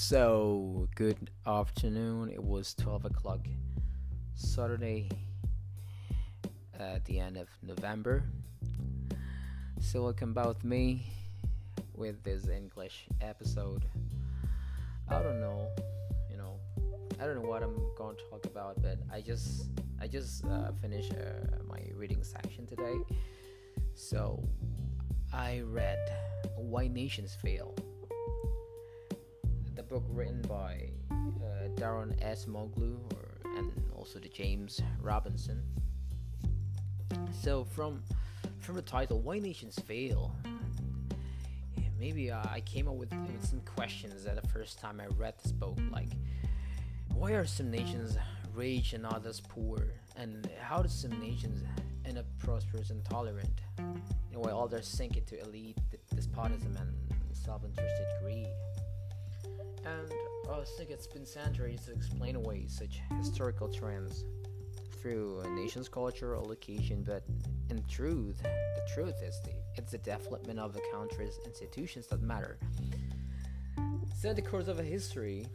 So, good afternoon. It was 12 o'clock Saturday at the end of November. So, welcome with me with this English episode. I don't know, you know, I don't know what I'm going to talk about, but I just I just uh, finished uh, my reading section today. So, I read Why Nations Fail book written by uh, S. Acemoglu or, and also the James Robinson. So from from the title, "Why Nations Fail," maybe uh, I came up with, with some questions at the first time I read this book, like why are some nations rich and others poor, and how do some nations end up prosperous and tolerant, while others sink into elite despotism and self-interested greed? And I think it's been centuries to explain away such historical trends through a nation's culture or location, but in truth, the truth is the it's the development of a country's institutions that matter. So, the course of a history,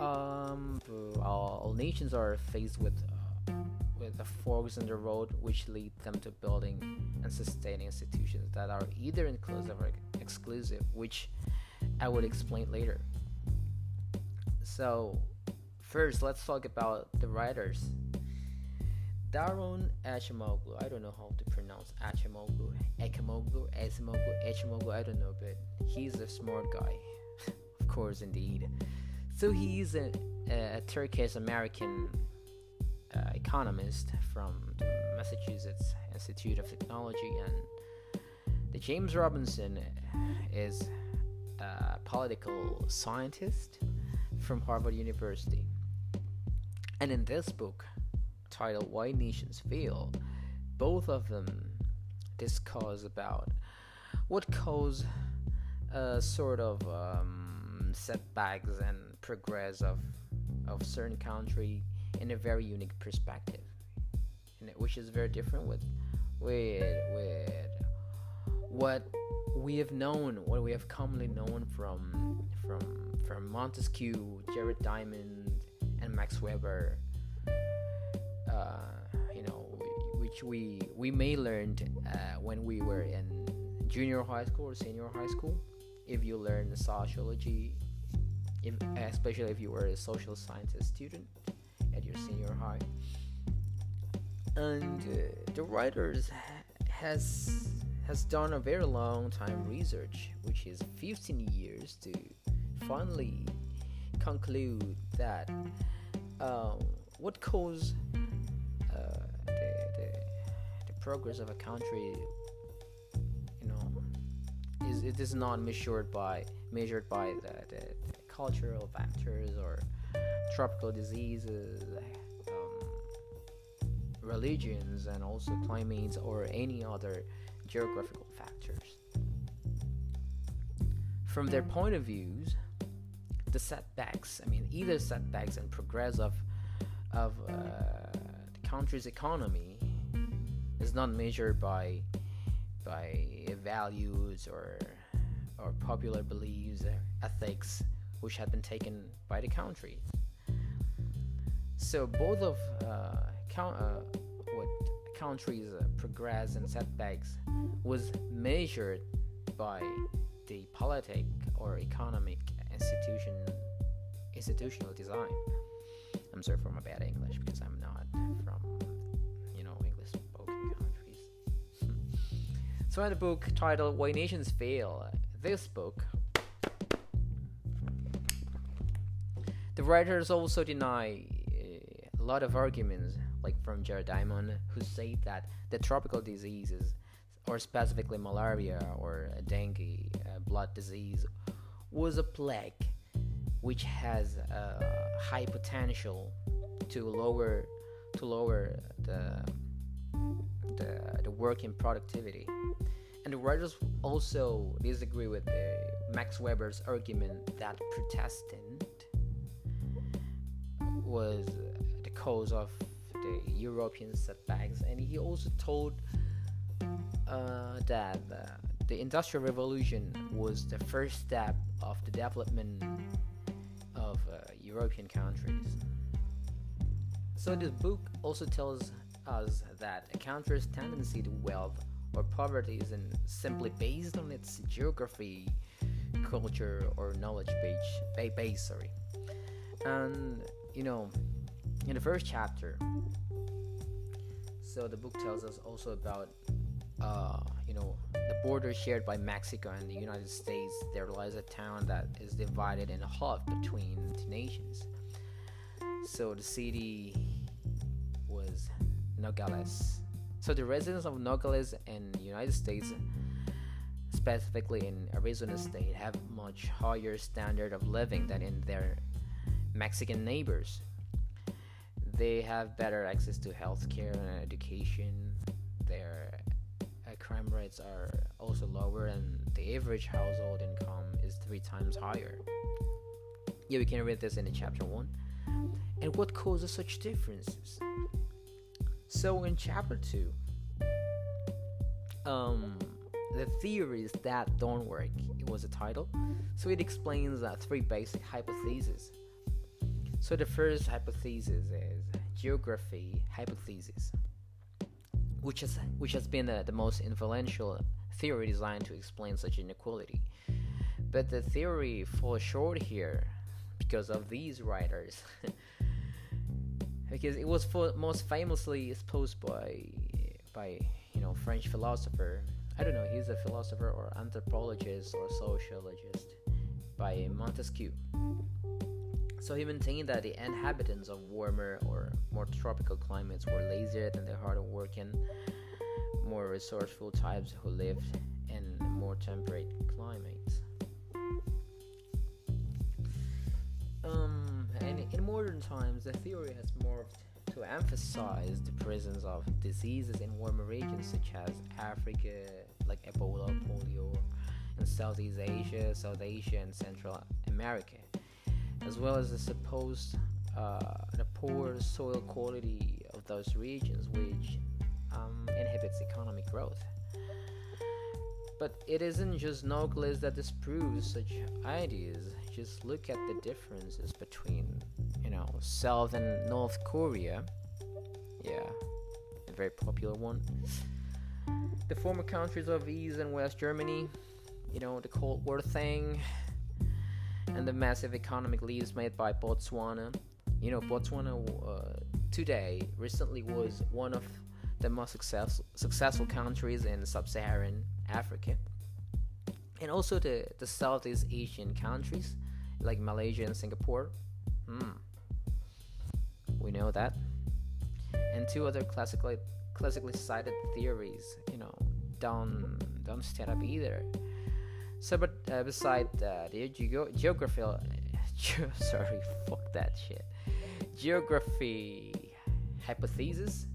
um, all nations are faced with uh, with the forks in the road which lead them to building and sustaining institutions that are either inclusive or exclusive, which I would explain later. So, first, let's talk about the writers. Daron Acemoglu, I don't know how to pronounce Acemoglu, Ekemoglu, Acemoglu, Echemoglu, I don't know, but he's a smart guy, of course, indeed. So he's a, a Turkish American uh, economist from the Massachusetts Institute of Technology, and the James Robinson is a political scientist from Harvard University. And in this book, titled Why Nations Fail, both of them discuss about what cause sort of um, setbacks and progress of of certain country in a very unique perspective, which is very different with with with what we have known, what we have commonly known from from from Montesquieu, Jared Diamond, and Max Weber. Uh, you know, which we we may learned uh, when we were in junior high school or senior high school. If you learn sociology, if, especially if you were a social scientist student at your senior high, and uh, the writers has has done a very long time research, which is 15 years to finally conclude that um, what caused uh, the, the, the, progress of a country, you know, is it is not measured by measured by the, the, the cultural factors or tropical diseases, um, religions, and also climates or any other geographical factors. From their point of views, the setbacks, I mean, either setbacks and progress of of uh, the country's economy is not measured by by values or or popular beliefs or ethics which have been taken by the country. So both of uh, count, uh, uh, progress and setbacks was measured by the politic or economic institution institutional design. I'm sorry for my bad English because I'm not from you know English spoken countries. so in the book titled Why Nations Fail, this book the writers also deny uh, a lot of arguments like from Jared Diamond who say that the tropical diseases or specifically malaria or dengue uh, blood disease was a plague which has a high potential to lower to lower the the, the working productivity. And the writers also disagree with Max Weber's argument that Protestant was the cause of the European setbacks, and he also told uh, that uh, the Industrial Revolution was the first step of the development of uh, European countries. So this book also tells us that a country's tendency to wealth or poverty isn't simply based on its geography, culture, or knowledge base. base sorry. And you know, in the first chapter, so the book tells us also about uh, you know the border shared by Mexico and the United States. There lies a town that is divided in half between the two nations. So the city was Nogales. So the residents of Nogales in the United States, specifically in Arizona State, have much higher standard of living than in their Mexican neighbors. They have better access to healthcare and education. Their uh, crime rates are also lower, and the average household income is three times higher. Yeah, we can read this in the chapter one. And what causes such differences? So in chapter two, um, the theories that don't work. It was a title, so it explains uh, three basic hypotheses. So the first hypothesis is geography hypothesis, which has which has been the most influential theory designed to explain such inequality. But the theory falls short here because of these writers. because it was most famously exposed by by you know French philosopher. I don't know, he's a philosopher or anthropologist or sociologist by Montesquieu. So he maintained that the inhabitants of warmer or more tropical climates were lazier than the harder working, more resourceful types who lived in more temperate climates. Um, and in modern times, the theory has morphed to emphasize the presence of diseases in warmer regions such as Africa, like Ebola, polio, and Southeast Asia, South Asia, and Central America, as well as the supposed uh, the poor soil quality of those regions, which um, inhibits economic growth. But it isn't just Nogales that disproves such ideas. Just look at the differences between you know, South and North Korea. Yeah, a very popular one. The former countries of East and West Germany, you know, the Cold War thing, and the massive economic leaps made by Botswana. You know, Botswana uh, today recently was one of the most successful successful countries in sub-Saharan Africa, and also the the Southeast Asian countries like Malaysia and Singapore. Hmm we know that. And two other classically classically cited theories, you know, don't don't stand up either. So, but uh, beside uh, the ge- geography, ge- sorry, fuck that shit. Geography hypothesis.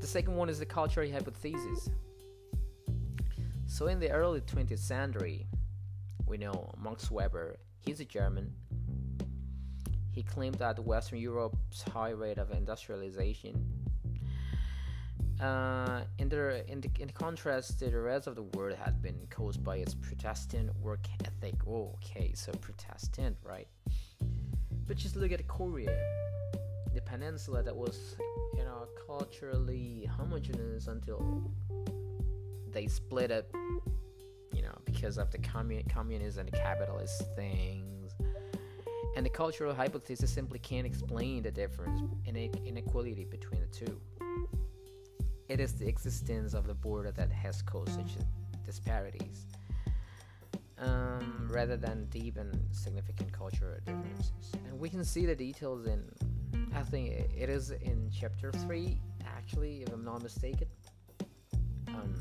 The second one is the cultural hypothesis. So, in the early 20th century, we know Max Weber. He's a German he claimed that Western Europe's high rate of industrialization, uh, in, the, in, the, in contrast the rest of the world, had been caused by its Protestant work ethic. Oh, okay, so Protestant, right? But just look at Korea, the peninsula that was, you know, culturally homogeneous until they split up, you know, because of the commun- communism and the capitalist things. and the cultural hypothesis simply can't explain the difference in inequality between the two. It is the existence of the border that has caused such disparities, um, rather than deep and significant cultural differences. And we can see the details in, I think it is in chapter 3, actually, if I'm not mistaken. Um,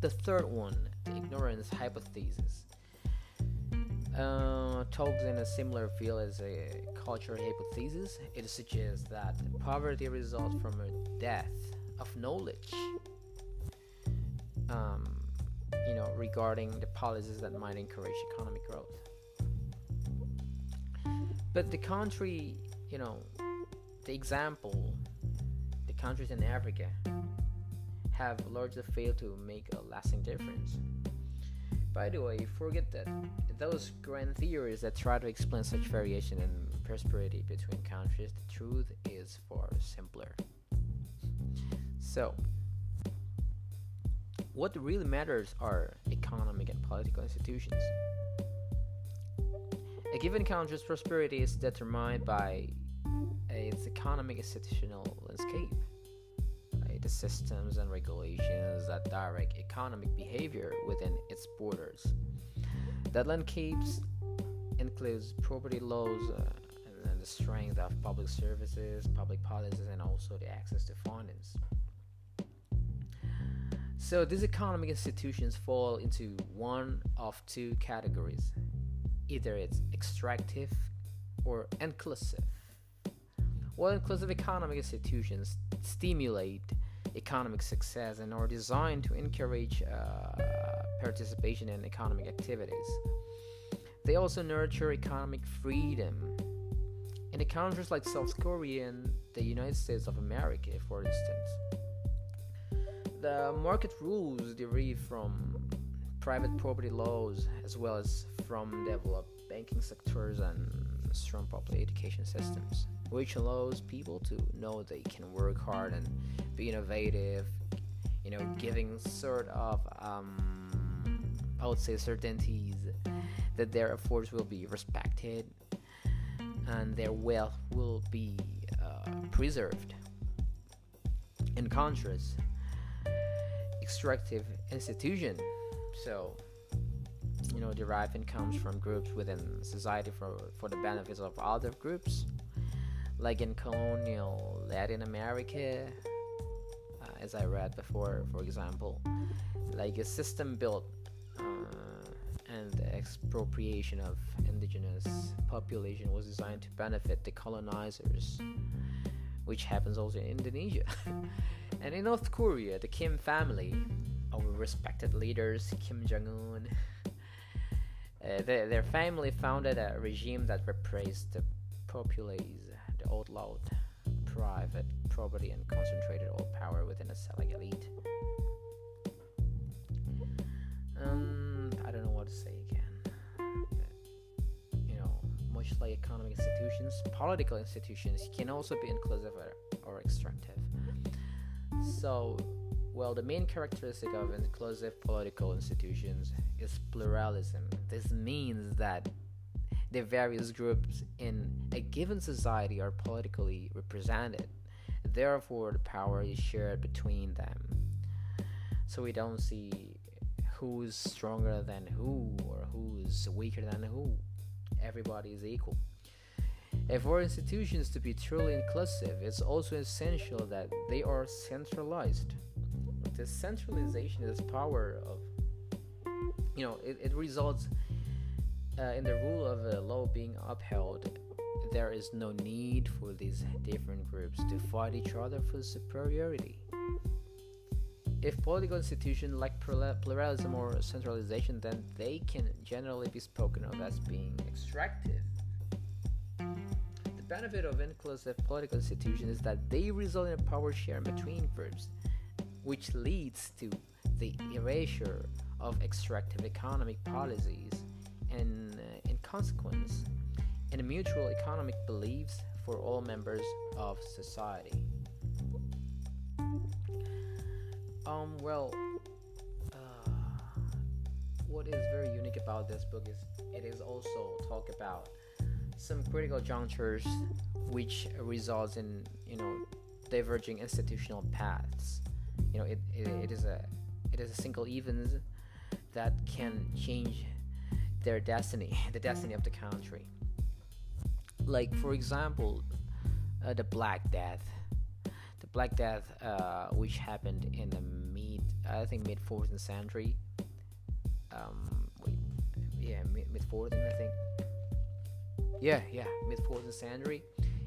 the third one, ignorance hypothesis uh, talks in a similar field as a cultural hypothesis. It suggests that poverty results from a death of knowledge. Um, you know, regarding the policies that might encourage economic growth. But the country, you know, the example, the countries in Africa have largely failed to make a lasting difference By the way, forget that those grand theories that try to explain such variation in prosperity between countries, the truth is far simpler. So, what really matters are economic and political institutions. A given country's prosperity is determined by its economic institutional landscape the systems and regulations that direct economic behavior within its borders. That landscape includes property laws uh, and the strength of public services, public policies, and also the access to finance. So these economic institutions fall into one of two categories. Either it's extractive or inclusive. While inclusive economic institutions stimulate economic success and are designed to encourage uh, participation in economic activities. They also nurture economic freedom. In countries like South Korea and the United States of America, for instance, the market rules derive from private property laws as well as from developed banking sectors and strong public education systems, which allows people to know they can work hard and be innovative, you know, giving sort of, um, I would say, certainties that their efforts will be respected and their wealth will be uh, preserved. In contrast, extractive institution, so you know, derive incomes from groups within society for, for the benefits of other groups, like in colonial Latin America, as I read before, for example, like a system built uh, and the expropriation of indigenous population was designed to benefit the colonizers, which happens also in Indonesia. and in North Korea, the Kim family, our respected leaders, Kim Jong Un, uh, their, family founded a regime that repressed the populace, the outlawed private property and concentrated all power within a select elite. Um, I don't know what to say again. You know, much like economic institutions, political institutions can also be inclusive or extractive. So, well, the main characteristic of inclusive political institutions is pluralism. This means that the various groups in a given society are politically represented. Therefore, the power is shared between them. So we don't see who's stronger than who or who's weaker than who. Everybody is equal. And for institutions to be truly inclusive, it's also essential that they are centralized. The centralization is power of, you know, it, it results uh, in the rule of uh, law being upheld, there is no need for these different groups to fight each other for superiority. If political institutions lack pluralism or centralization, then they can generally be spoken of as being extractive. Benefit of inclusive political institutions is that they result in a power sharing between groups, which leads to the erasure of extractive economic policies and uh, in consequence, and mutual economic beliefs for all members of society. Um, well, uh, what is very unique about this book is it is also talk about some critical junctures which results in you know diverging institutional paths. You know, it, it, it is a it is a single event that can change their destiny, the destiny of the country. Like, for example, uh, the Black Death. The Black Death, uh, which happened in the mid, I think, mid 14th century. Um, yeah, mid 14th, I think. Yeah, yeah, mid 14th century.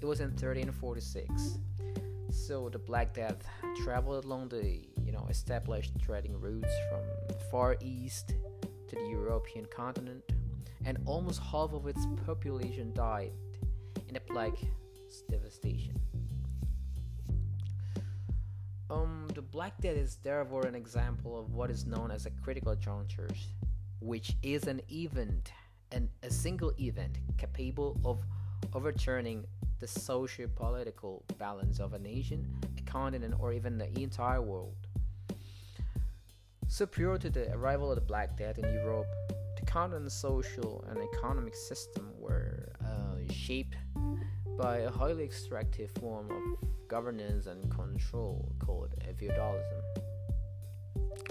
It was in 1346. So the Black Death traveled along the, you know, established trading routes from far east to the European continent, and almost half of its population died in the plague devastation. Um, the Black Death is therefore an example of what is known as a critical juncture which is an event and a single event capable of overturning the socio political balance of a nation, a continent, or even the entire world. So, prior to the arrival of the Black Death in Europe, the continent's social and economic system were uh, shaped by a highly extractive form of governance and control called feudalism.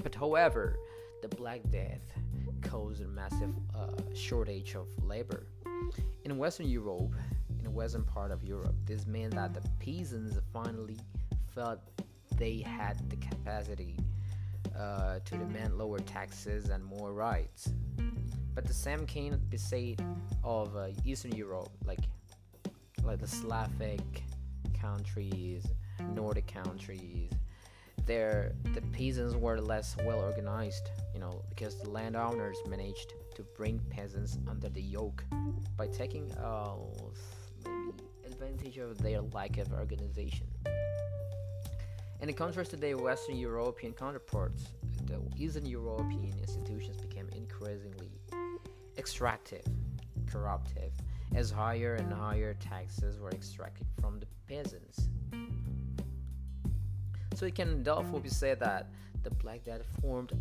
But, however, the Black Death caused a massive uh, shortage of labor. In Western Europe, in the western part of Europe, this meant that the peasants finally felt they had the capacity uh, to demand lower taxes and more rights. But the same can't be said of uh, Eastern Europe, like like the Slavic countries, Nordic countries. There, the peasants were less well organized, you know, because the landowners managed to bring peasants under the yoke by taking uh, maybe advantage of their lack of organization. In contrast to their Western European counterparts, the Eastern European institutions became increasingly extractive, corruptive, as higher and higher taxes were extracted from the peasants. So it can therefore be said that the Black Death formed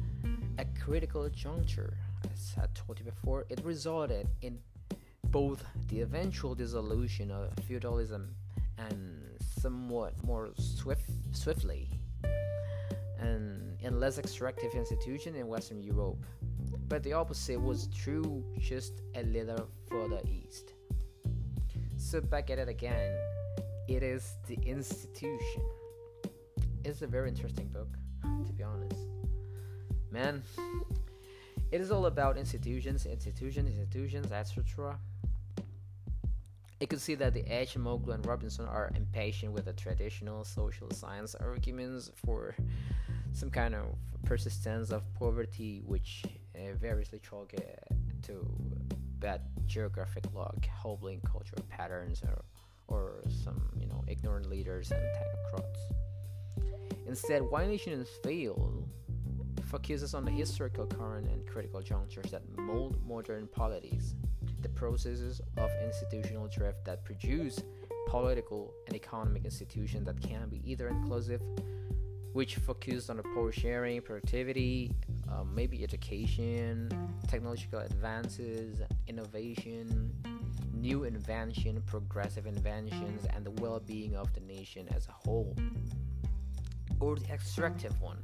a critical juncture. As I told you before, it resulted in both the eventual dissolution of feudalism and somewhat more swift, swiftly and in less extractive institution in Western Europe. But the opposite was true just a little further east. So back at it again, it is the institution. It's a very interesting book, to be honest. Man, it is all about institutions, institutions, institutions, etc. You can see that the Acemoglu and Robinson are impatient with the traditional social science arguments for some kind of persistence of poverty, which uh, variously chalk to bad geographic luck, hobbling cultural patterns, or, or some you know ignorant leaders and technocrats. Instead, why nations fail focuses on the historical current and critical junctures that mold modern polities the processes of institutional drift that produce political and economic institutions that can be either inclusive, which focus on the power sharing, productivity, uh, maybe education, technological advances, innovation, new invention, progressive inventions, and the well being of the nation as a whole, or the extractive one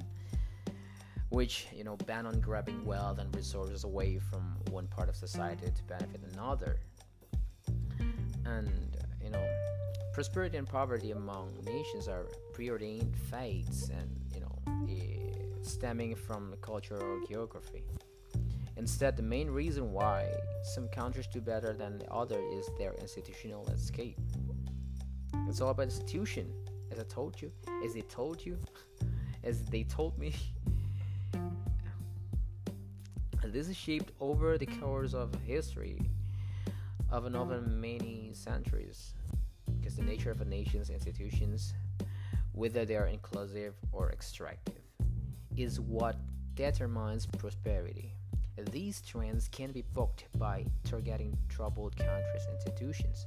which you know ban on grabbing wealth and resources away from one part of society to benefit another. And you know prosperity and poverty among nations are preordained fates and you know eh, stemming from the culture or geography. Instead the main reason why some countries do better than the other is their institutional escape. It's all about institution as i told you? As they told you? As they told me? This is shaped over the course of history of another many centuries because the nature of a nation's institutions whether they are inclusive or extractive is what determines prosperity. These trends can be booked by targeting troubled countries' institutions.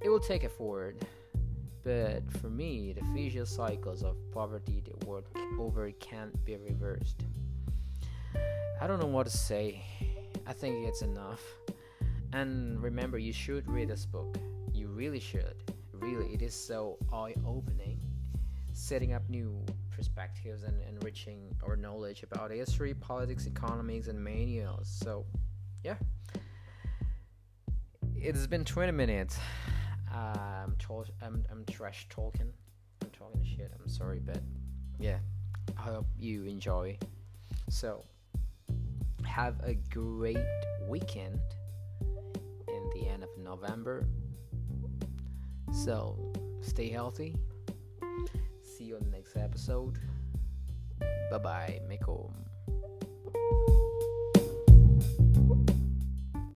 It will take effort but for me the vicious cycles of poverty the world over can't be reversed I don't know what to say. I think it's enough. And remember, you should read this book. You really should. Really, it is so eye opening, setting up new perspectives and enriching our knowledge about history, politics, economics, and many else. So, yeah. It's been 20 minutes. Um, I'm, to- I'm, um, I'm um, trash talking. I'm talking shit. I'm sorry, but yeah. I hope you enjoy. So, have a great weekend in the end of November. So, stay healthy. See you on the next episode. Bye bye. Mekom.